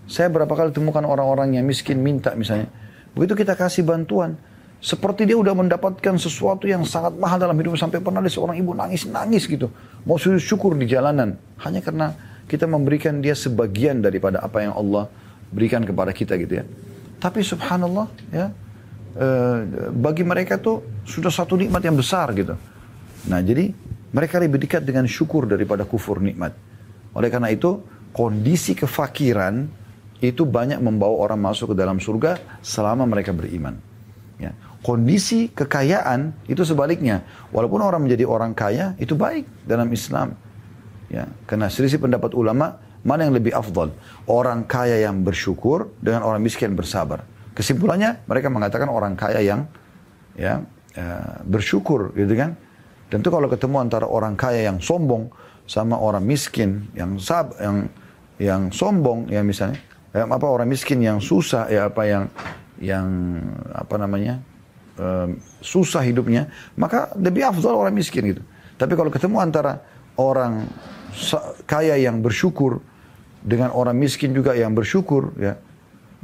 Saya berapa kali temukan orang-orang yang miskin minta misalnya. Begitu kita kasih bantuan, seperti dia udah mendapatkan sesuatu yang sangat mahal dalam hidup sampai pernah ada seorang ibu nangis-nangis gitu. Mau sujud syukur di jalanan. Hanya karena kita memberikan dia sebagian daripada apa yang Allah berikan kepada kita gitu ya. Tapi subhanallah ya, Eh, bagi mereka tuh sudah satu nikmat yang besar gitu. Nah jadi mereka lebih dekat dengan syukur daripada kufur nikmat. Oleh karena itu kondisi kefakiran itu banyak membawa orang masuk ke dalam surga selama mereka beriman. Ya. Kondisi kekayaan itu sebaliknya. Walaupun orang menjadi orang kaya itu baik dalam Islam. Ya, karena selisih pendapat ulama mana yang lebih afdal? Orang kaya yang bersyukur dengan orang miskin bersabar. Kesimpulannya mereka mengatakan orang kaya yang ya uh, bersyukur gitu kan. Tentu kalau ketemu antara orang kaya yang sombong sama orang miskin yang sab yang yang sombong ya misalnya ya, apa orang miskin yang susah ya apa yang yang apa namanya uh, susah hidupnya maka lebih afdal orang miskin gitu. Tapi kalau ketemu antara orang kaya yang bersyukur dengan orang miskin juga yang bersyukur ya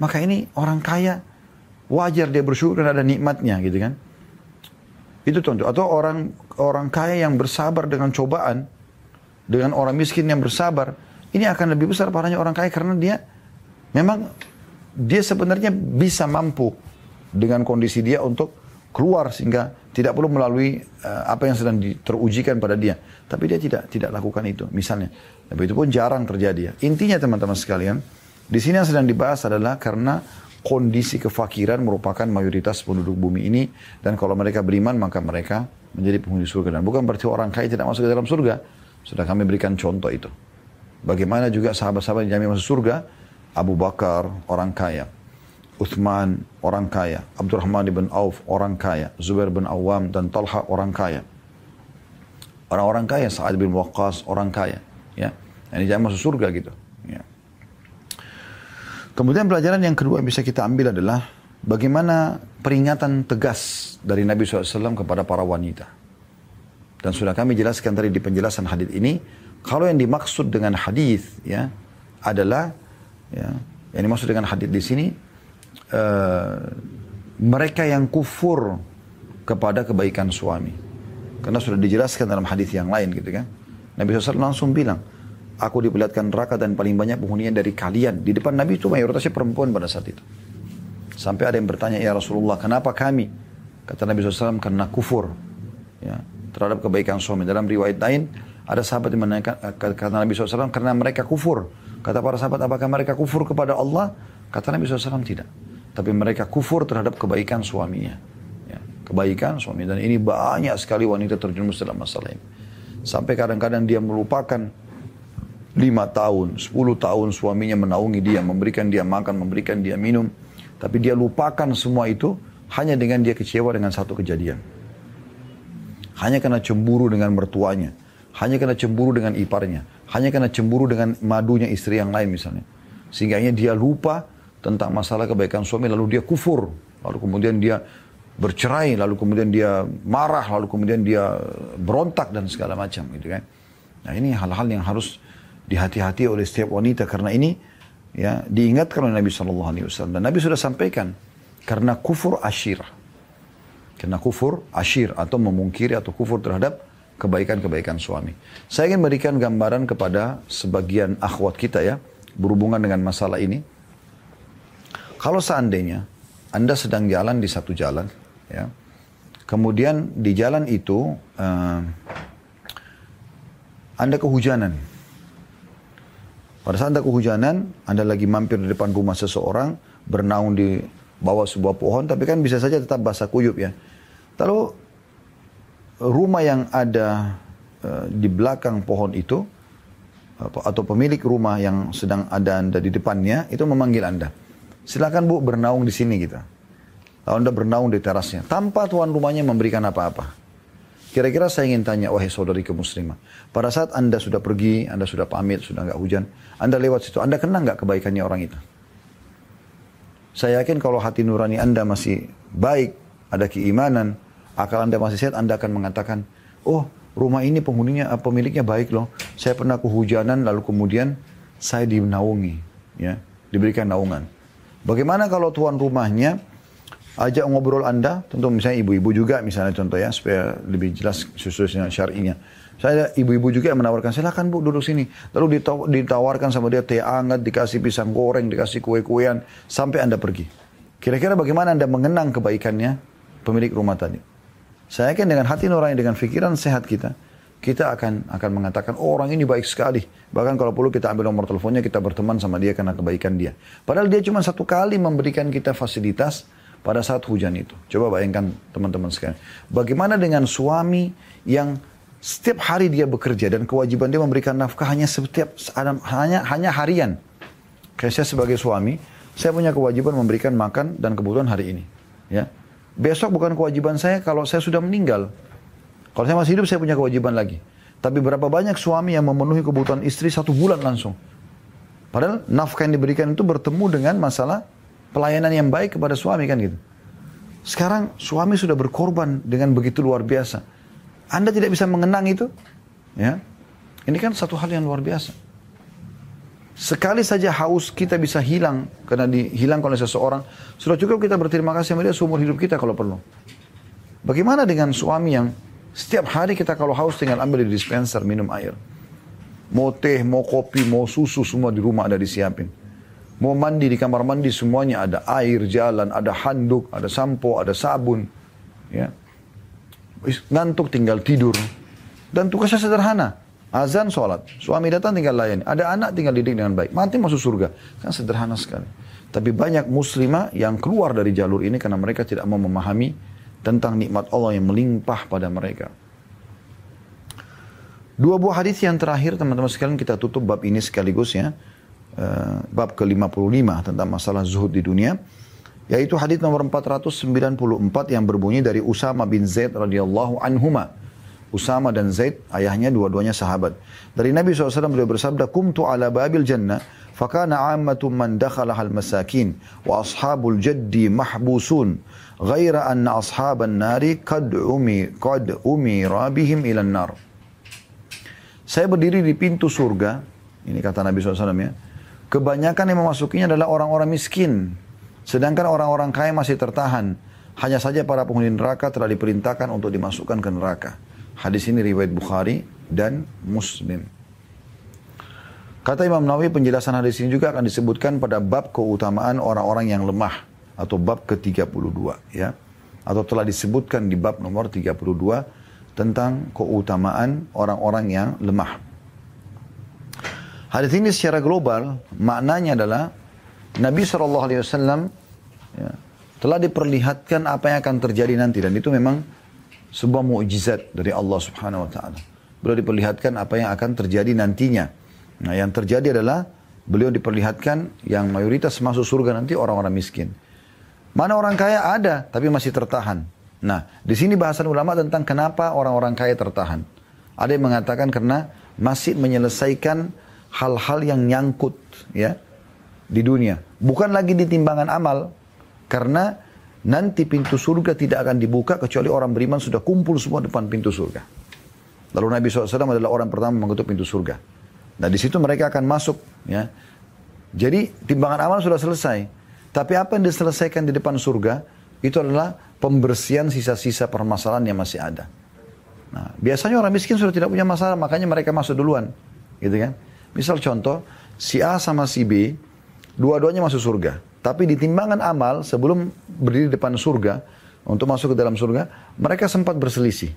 maka ini orang kaya wajar dia bersyukur karena ada nikmatnya gitu kan. Itu contoh. Atau orang orang kaya yang bersabar dengan cobaan dengan orang miskin yang bersabar, ini akan lebih besar pahalanya orang kaya karena dia memang dia sebenarnya bisa mampu dengan kondisi dia untuk keluar sehingga tidak perlu melalui uh, apa yang sedang terujikan pada dia. Tapi dia tidak tidak lakukan itu misalnya. Tapi itu pun jarang terjadi ya. Intinya teman-teman sekalian, di sini yang sedang dibahas adalah karena kondisi kefakiran merupakan mayoritas penduduk bumi ini. Dan kalau mereka beriman, maka mereka menjadi penghuni surga. Dan bukan berarti orang kaya tidak masuk ke dalam surga. Sudah kami berikan contoh itu. Bagaimana juga sahabat-sahabat yang jamin masuk surga. Abu Bakar, orang kaya. Uthman, orang kaya. Abdurrahman bin Auf, orang kaya. Zubair bin Awam dan Talha, orang kaya. Orang-orang kaya, Sa'ad bin Waqqas, orang kaya. Ya. Ini jangan masuk surga gitu. Kemudian pelajaran yang kedua yang bisa kita ambil adalah bagaimana peringatan tegas dari Nabi SAW kepada para wanita. Dan sudah kami jelaskan tadi di penjelasan hadis ini, kalau yang dimaksud dengan hadis ya adalah ya, yang dimaksud dengan hadis di sini uh, mereka yang kufur kepada kebaikan suami. Karena sudah dijelaskan dalam hadis yang lain gitu kan. Nabi SAW langsung bilang, Aku diperlihatkan neraka dan paling banyak penghuninya dari kalian. Di depan Nabi itu mayoritasnya perempuan pada saat itu. Sampai ada yang bertanya, ya Rasulullah, kenapa kami? Kata Nabi SAW, karena kufur. Ya, terhadap kebaikan suami. Dalam riwayat lain, Ada sahabat yang menanyakan, eh, kata Nabi SAW, karena mereka kufur. Kata para sahabat, apakah mereka kufur kepada Allah? Kata Nabi SAW, tidak. Tapi mereka kufur terhadap kebaikan suaminya. Ya, kebaikan suami. Dan ini banyak sekali wanita terjerumus dalam masalah ini. Sampai kadang-kadang dia melupakan lima tahun, sepuluh tahun suaminya menaungi dia, memberikan dia makan, memberikan dia minum. Tapi dia lupakan semua itu hanya dengan dia kecewa dengan satu kejadian. Hanya karena cemburu dengan mertuanya hanya karena cemburu dengan iparnya, hanya karena cemburu dengan madunya istri yang lain misalnya. Sehingga dia lupa tentang masalah kebaikan suami, lalu dia kufur, lalu kemudian dia bercerai, lalu kemudian dia marah, lalu kemudian dia berontak dan segala macam gitu kan. Nah ini hal-hal yang harus dihati-hati oleh setiap wanita karena ini ya diingatkan oleh Nabi Shallallahu Alaihi Wasallam dan Nabi sudah sampaikan karena kufur asyir, karena kufur asyir atau memungkiri atau kufur terhadap kebaikan-kebaikan suami. Saya ingin berikan gambaran kepada sebagian akhwat kita ya, berhubungan dengan masalah ini. Kalau seandainya Anda sedang jalan di satu jalan, ya, kemudian di jalan itu uh, Anda kehujanan. Pada saat Anda kehujanan, Anda lagi mampir di depan rumah seseorang, bernaung di bawah sebuah pohon, tapi kan bisa saja tetap basah kuyup ya. Lalu rumah yang ada uh, di belakang pohon itu atau pemilik rumah yang sedang ada anda di depannya itu memanggil anda. Silakan bu bernaung di sini kita. Lalu anda bernaung di terasnya tanpa tuan rumahnya memberikan apa-apa. Kira-kira saya ingin tanya, wahai saudari muslimah. Pada saat anda sudah pergi, anda sudah pamit, sudah nggak hujan, anda lewat situ, anda kenal nggak kebaikannya orang itu? Saya yakin kalau hati nurani anda masih baik, ada keimanan, akal Anda masih sehat, Anda akan mengatakan, oh rumah ini penghuninya, eh, pemiliknya baik loh. Saya pernah kehujanan lalu kemudian saya dinaungi, ya, diberikan naungan. Bagaimana kalau tuan rumahnya ajak ngobrol Anda, tentu misalnya ibu-ibu juga misalnya contoh ya, supaya lebih jelas khususnya syar'inya. Saya ibu-ibu juga yang menawarkan, silakan bu duduk sini. Lalu ditawarkan sama dia teh hangat, dikasih pisang goreng, dikasih kue-kuean, sampai Anda pergi. Kira-kira bagaimana Anda mengenang kebaikannya pemilik rumah tadi? Saya yakin dengan hati nurani, dengan pikiran sehat kita, kita akan akan mengatakan oh, orang ini baik sekali. Bahkan kalau perlu kita ambil nomor teleponnya, kita berteman sama dia karena kebaikan dia. Padahal dia cuma satu kali memberikan kita fasilitas pada saat hujan itu. Coba bayangkan teman-teman sekalian. Bagaimana dengan suami yang setiap hari dia bekerja dan kewajiban dia memberikan nafkah hanya setiap hanya hanya harian. Kayak saya sebagai suami, saya punya kewajiban memberikan makan dan kebutuhan hari ini. Ya, Besok bukan kewajiban saya kalau saya sudah meninggal. Kalau saya masih hidup saya punya kewajiban lagi. Tapi berapa banyak suami yang memenuhi kebutuhan istri satu bulan langsung. Padahal nafkah yang diberikan itu bertemu dengan masalah pelayanan yang baik kepada suami kan gitu. Sekarang suami sudah berkorban dengan begitu luar biasa. Anda tidak bisa mengenang itu? Ya. Ini kan satu hal yang luar biasa. Sekali saja haus kita bisa hilang karena dihilang oleh seseorang, sudah cukup kita berterima kasih sama dia seumur hidup kita kalau perlu. Bagaimana dengan suami yang setiap hari kita kalau haus tinggal ambil di dispenser minum air. Mau teh, mau kopi, mau susu semua di rumah ada disiapin. Mau mandi di kamar mandi semuanya ada air jalan, ada handuk, ada sampo, ada sabun. Ya. Ngantuk tinggal tidur. Dan tugasnya sederhana. Azan sholat. Suami datang tinggal layani. Ada anak tinggal didik dengan baik. Mati masuk surga. Kan sederhana sekali. Tapi banyak muslimah yang keluar dari jalur ini karena mereka tidak mau memahami tentang nikmat Allah yang melimpah pada mereka. Dua buah hadis yang terakhir teman-teman sekalian kita tutup bab ini sekaligus ya. Uh, bab ke-55 tentang masalah zuhud di dunia. Yaitu hadis nomor 494 yang berbunyi dari Usama bin Zaid radhiyallahu anhuma. Usama dan Zaid, ayahnya dua-duanya sahabat. Dari Nabi SAW beliau bersabda, Kumtu ala babil jannah, fakana ammatum man dakhala hal masakin, wa ashabul jaddi mahbusun, ghaira anna ashaban nari qad umi, qad umira bihim ilan nar. Saya berdiri di pintu surga, ini kata Nabi SAW ya, kebanyakan yang memasukinya adalah orang-orang miskin, sedangkan orang-orang kaya masih tertahan. Hanya saja para penghuni neraka telah diperintahkan untuk dimasukkan ke neraka. Hadis ini riwayat Bukhari dan Muslim. Kata Imam Nawawi penjelasan hadis ini juga akan disebutkan pada bab keutamaan orang-orang yang lemah atau bab ke-32 ya. Atau telah disebutkan di bab nomor 32 tentang keutamaan orang-orang yang lemah. Hadis ini secara global maknanya adalah Nabi SAW ya, telah diperlihatkan apa yang akan terjadi nanti dan itu memang sebuah mukjizat dari Allah Subhanahu wa taala. Beliau diperlihatkan apa yang akan terjadi nantinya. Nah, yang terjadi adalah beliau diperlihatkan yang mayoritas masuk surga nanti orang-orang miskin. Mana orang kaya ada tapi masih tertahan. Nah, di sini bahasan ulama tentang kenapa orang-orang kaya tertahan. Ada yang mengatakan karena masih menyelesaikan hal-hal yang nyangkut ya di dunia. Bukan lagi di timbangan amal karena nanti pintu surga tidak akan dibuka kecuali orang beriman sudah kumpul semua depan pintu surga. Lalu Nabi SAW adalah orang pertama mengetuk pintu surga. Nah di situ mereka akan masuk ya. Jadi timbangan amal sudah selesai. Tapi apa yang diselesaikan di depan surga itu adalah pembersihan sisa-sisa permasalahan yang masih ada. Nah, biasanya orang miskin sudah tidak punya masalah, makanya mereka masuk duluan. Gitu kan? Misal contoh, si A sama si B, dua-duanya masuk surga. Tapi di timbangan amal, sebelum berdiri di depan surga, untuk masuk ke dalam surga, mereka sempat berselisih.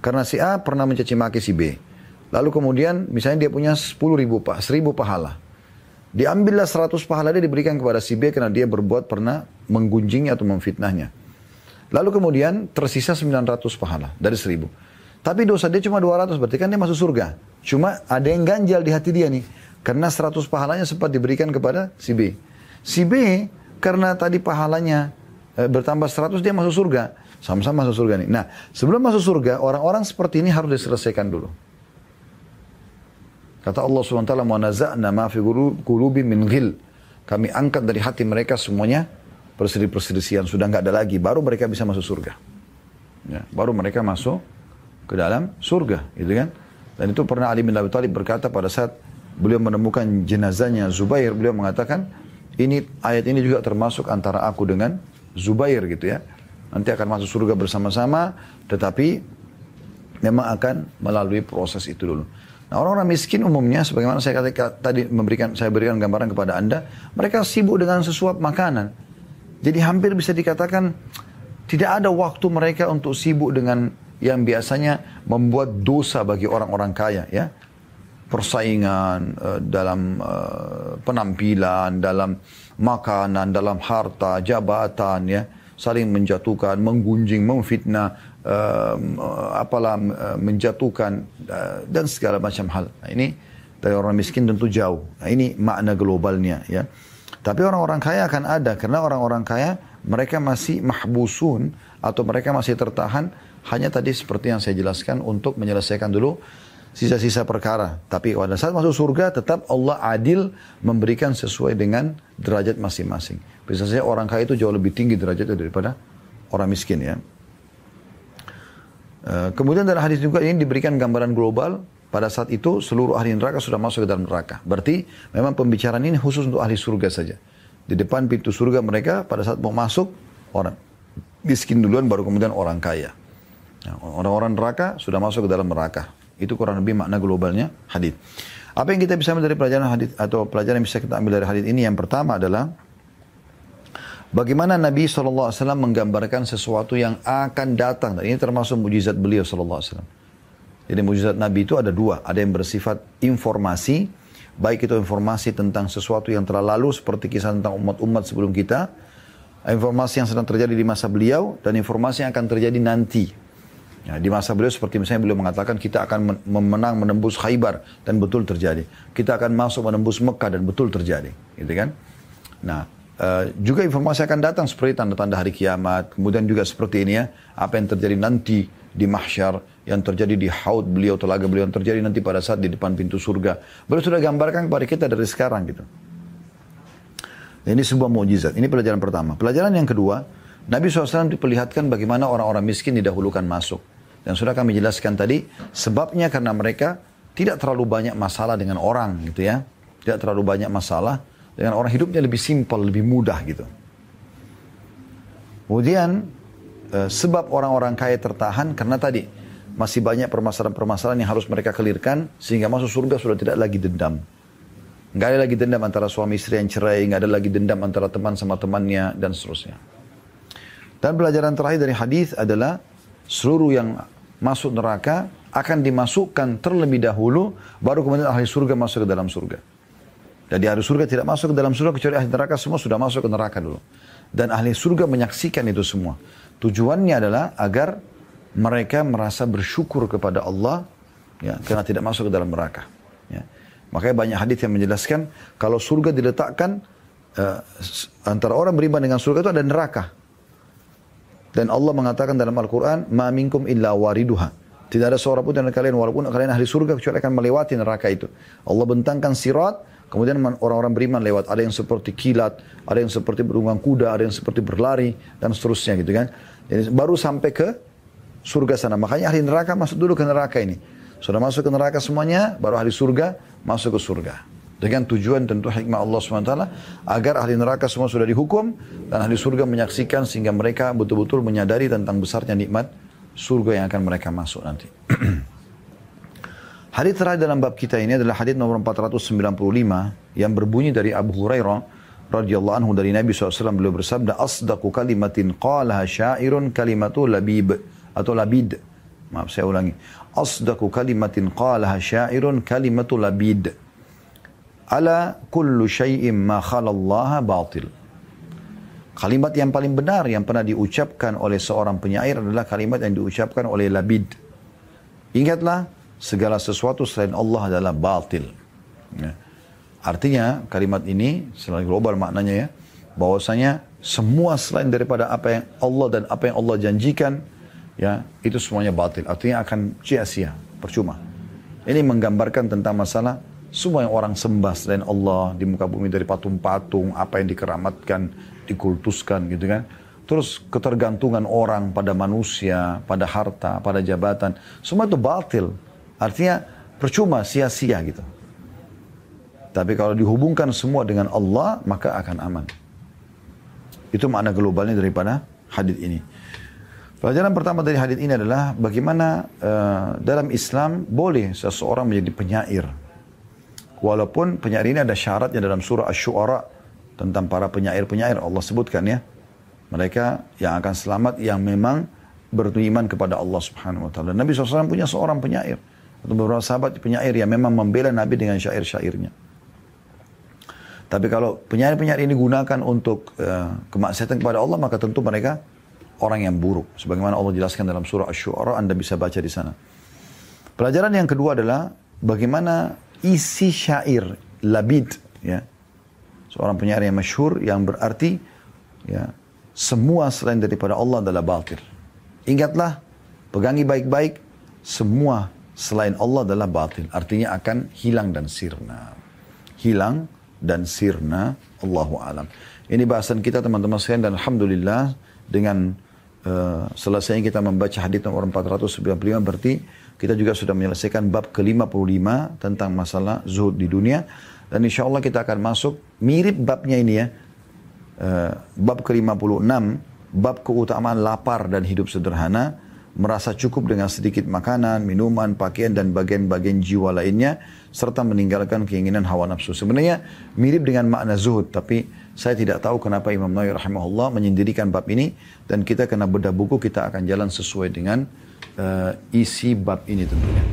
Karena si A pernah mencaci maki si B. Lalu kemudian, misalnya dia punya 10 ribu, 1000 pahala. Diambillah 100 pahala dia diberikan kepada si B karena dia berbuat pernah menggunjingnya atau memfitnahnya. Lalu kemudian tersisa 900 pahala dari 1000. Tapi dosa dia cuma 200, berarti kan dia masuk surga. Cuma ada yang ganjal di hati dia nih. Karena 100 pahalanya sempat diberikan kepada si B. Si B karena tadi pahalanya e, bertambah 100 dia masuk surga. Sama-sama masuk surga nih. Nah sebelum masuk surga orang-orang seperti ini harus diselesaikan dulu. Kata Allah SWT, وَنَزَعْنَا مَا فِي قُلُوبِ min ghil. Kami angkat dari hati mereka semuanya perselisihan sudah nggak ada lagi. Baru mereka bisa masuk surga. Ya, baru mereka masuk ke dalam surga, gitu kan? Dan itu pernah Ali bin Abi Thalib berkata pada saat beliau menemukan jenazahnya Zubair, beliau mengatakan, ini ayat ini juga termasuk antara aku dengan Zubair gitu ya. Nanti akan masuk surga bersama-sama, tetapi memang akan melalui proses itu dulu. Nah orang-orang miskin umumnya, sebagaimana saya kata tadi memberikan saya berikan gambaran kepada anda, mereka sibuk dengan sesuap makanan. Jadi hampir bisa dikatakan tidak ada waktu mereka untuk sibuk dengan yang biasanya membuat dosa bagi orang-orang kaya ya. Persaingan uh, dalam uh, penampilan dalam makanan dalam harta jabatan ya. Saling menjatuhkan menggunjing memfitnah uh, apalah uh, menjatuhkan uh, dan segala macam hal. Nah, ini dari orang miskin tentu jauh. Nah, ini makna globalnya ya. Tapi orang-orang kaya akan ada karena orang-orang kaya mereka masih mahbusun atau mereka masih tertahan hanya tadi seperti yang saya jelaskan untuk menyelesaikan dulu sisa-sisa perkara. Tapi pada saat masuk surga tetap Allah adil memberikan sesuai dengan derajat masing-masing. Bisa saja orang kaya itu jauh lebih tinggi derajatnya daripada orang miskin ya. Eh, kemudian dalam hadis juga ini diberikan gambaran global pada saat itu seluruh ahli neraka sudah masuk ke dalam neraka. Berarti memang pembicaraan ini khusus untuk ahli surga saja. Di depan pintu surga mereka pada saat mau masuk orang miskin duluan baru kemudian orang kaya. Ya, orang-orang neraka sudah masuk ke dalam neraka. Itu kurang lebih makna globalnya hadis. Apa yang kita bisa ambil dari pelajaran hadis atau pelajaran yang bisa kita ambil dari hadis ini yang pertama adalah bagaimana Nabi SAW menggambarkan sesuatu yang akan datang. Dan ini termasuk mujizat beliau SAW. Jadi mujizat Nabi itu ada dua. Ada yang bersifat informasi, baik itu informasi tentang sesuatu yang telah lalu seperti kisah tentang umat-umat sebelum kita, informasi yang sedang terjadi di masa beliau, dan informasi yang akan terjadi nanti Ya, di masa beliau seperti misalnya beliau mengatakan kita akan memenang menembus Khaybar dan betul terjadi. Kita akan masuk menembus Mekah dan betul terjadi, gitu kan? Nah, uh, juga informasi akan datang seperti tanda-tanda hari kiamat, kemudian juga seperti ini ya, apa yang terjadi nanti di mahsyar, yang terjadi di haud beliau, telaga beliau, yang terjadi nanti pada saat di depan pintu surga. Beliau sudah gambarkan kepada kita dari sekarang gitu. Ini sebuah mukjizat. Ini pelajaran pertama. Pelajaran yang kedua, Nabi SAW diperlihatkan bagaimana orang-orang miskin didahulukan masuk. Dan sudah kami jelaskan tadi, sebabnya karena mereka tidak terlalu banyak masalah dengan orang gitu ya. Tidak terlalu banyak masalah dengan orang hidupnya lebih simpel, lebih mudah gitu. Kemudian eh, sebab orang-orang kaya tertahan karena tadi masih banyak permasalahan-permasalahan yang harus mereka kelirkan sehingga masuk surga sudah tidak lagi dendam. Nggak ada lagi dendam antara suami istri yang cerai, nggak ada lagi dendam antara teman sama temannya dan seterusnya. Dan pelajaran terakhir dari hadis adalah seluruh yang masuk neraka akan dimasukkan terlebih dahulu, baru kemudian ahli surga masuk ke dalam surga. Jadi ahli surga tidak masuk ke dalam surga kecuali ahli neraka semua sudah masuk ke neraka dulu. Dan ahli surga menyaksikan itu semua. Tujuannya adalah agar mereka merasa bersyukur kepada Allah ya, karena tidak masuk ke dalam neraka. Ya. Makanya banyak hadis yang menjelaskan kalau surga diletakkan uh, antara orang beriman dengan surga itu ada neraka. Dan Allah mengatakan dalam Al-Quran, Ma minkum illa wariduha. Tidak ada seorang pun dari kalian, walaupun kalian ahli surga, kecuali akan melewati neraka itu. Allah bentangkan sirat, kemudian orang-orang beriman lewat. Ada yang seperti kilat, ada yang seperti berunggang kuda, ada yang seperti berlari, dan seterusnya gitu kan. Jadi baru sampai ke surga sana. Makanya ahli neraka masuk dulu ke neraka ini. Sudah masuk ke neraka semuanya, baru ahli surga masuk ke surga. Dengan tujuan tentu hikmah Allah SWT agar ahli neraka semua sudah dihukum dan ahli surga menyaksikan sehingga mereka betul-betul menyadari tentang besarnya nikmat surga yang akan mereka masuk nanti. [CLEARS THROAT] hadis terakhir dalam bab kita ini adalah hadis nomor 495 yang berbunyi dari Abu Hurairah radhiyallahu anhu dari Nabi SAW beliau bersabda asdaqu kalimatin qalaha syairun kalimatu labib atau labid. Maaf saya ulangi. Asdaqu kalimatin qalaha syairun kalimatu labid ala kullu syai'in ma khalallaha batil Kalimat yang paling benar yang pernah diucapkan oleh seorang penyair adalah kalimat yang diucapkan oleh Labid. Ingatlah, segala sesuatu selain Allah adalah batil. Ya. Artinya kalimat ini selain global maknanya ya, bahwasanya semua selain daripada apa yang Allah dan apa yang Allah janjikan, ya itu semuanya batil. Artinya akan sia-sia, percuma. Ini menggambarkan tentang masalah semua yang orang sembah selain Allah di muka bumi dari patung-patung, apa yang dikeramatkan, dikultuskan gitu kan. Terus ketergantungan orang pada manusia, pada harta, pada jabatan. Semua itu batil. Artinya percuma, sia-sia gitu. Tapi kalau dihubungkan semua dengan Allah, maka akan aman. Itu makna globalnya daripada hadis ini. Pelajaran pertama dari hadis ini adalah bagaimana uh, dalam Islam boleh seseorang menjadi penyair. Walaupun penyair ini ada syaratnya dalam surah Ash-Shu'ara tentang para penyair-penyair Allah sebutkan ya. Mereka yang akan selamat yang memang beriman kepada Allah Subhanahu wa taala. Nabi SAW punya seorang penyair atau beberapa sahabat penyair yang memang membela Nabi dengan syair-syairnya. Tapi kalau penyair-penyair ini gunakan untuk uh, kemaksiatan kepada Allah, maka tentu mereka orang yang buruk. Sebagaimana Allah jelaskan dalam surah Ash-Shu'ara, Anda bisa baca di sana. Pelajaran yang kedua adalah bagaimana isi syair labid ya seorang penyair yang masyhur yang berarti ya semua selain daripada Allah adalah batil. Ingatlah, pegangi baik-baik, semua selain Allah adalah batil. Artinya akan hilang dan sirna. Hilang dan sirna Allahu alam. Ini bahasan kita teman-teman sekalian dan alhamdulillah dengan uh, selesai kita membaca hadis nomor 495 berarti kita juga sudah menyelesaikan bab ke-55 tentang masalah zuhud di dunia. Dan insya Allah kita akan masuk mirip babnya ini ya. Uh, bab ke-56, bab keutamaan lapar dan hidup sederhana. Merasa cukup dengan sedikit makanan, minuman, pakaian, dan bagian-bagian jiwa lainnya. Serta meninggalkan keinginan hawa nafsu. Sebenarnya mirip dengan makna zuhud. Tapi saya tidak tahu kenapa Imam Nawawi rahimahullah menyendirikan bab ini. Dan kita kena bedah buku, kita akan jalan sesuai dengan uh, isi bab ini tentunya.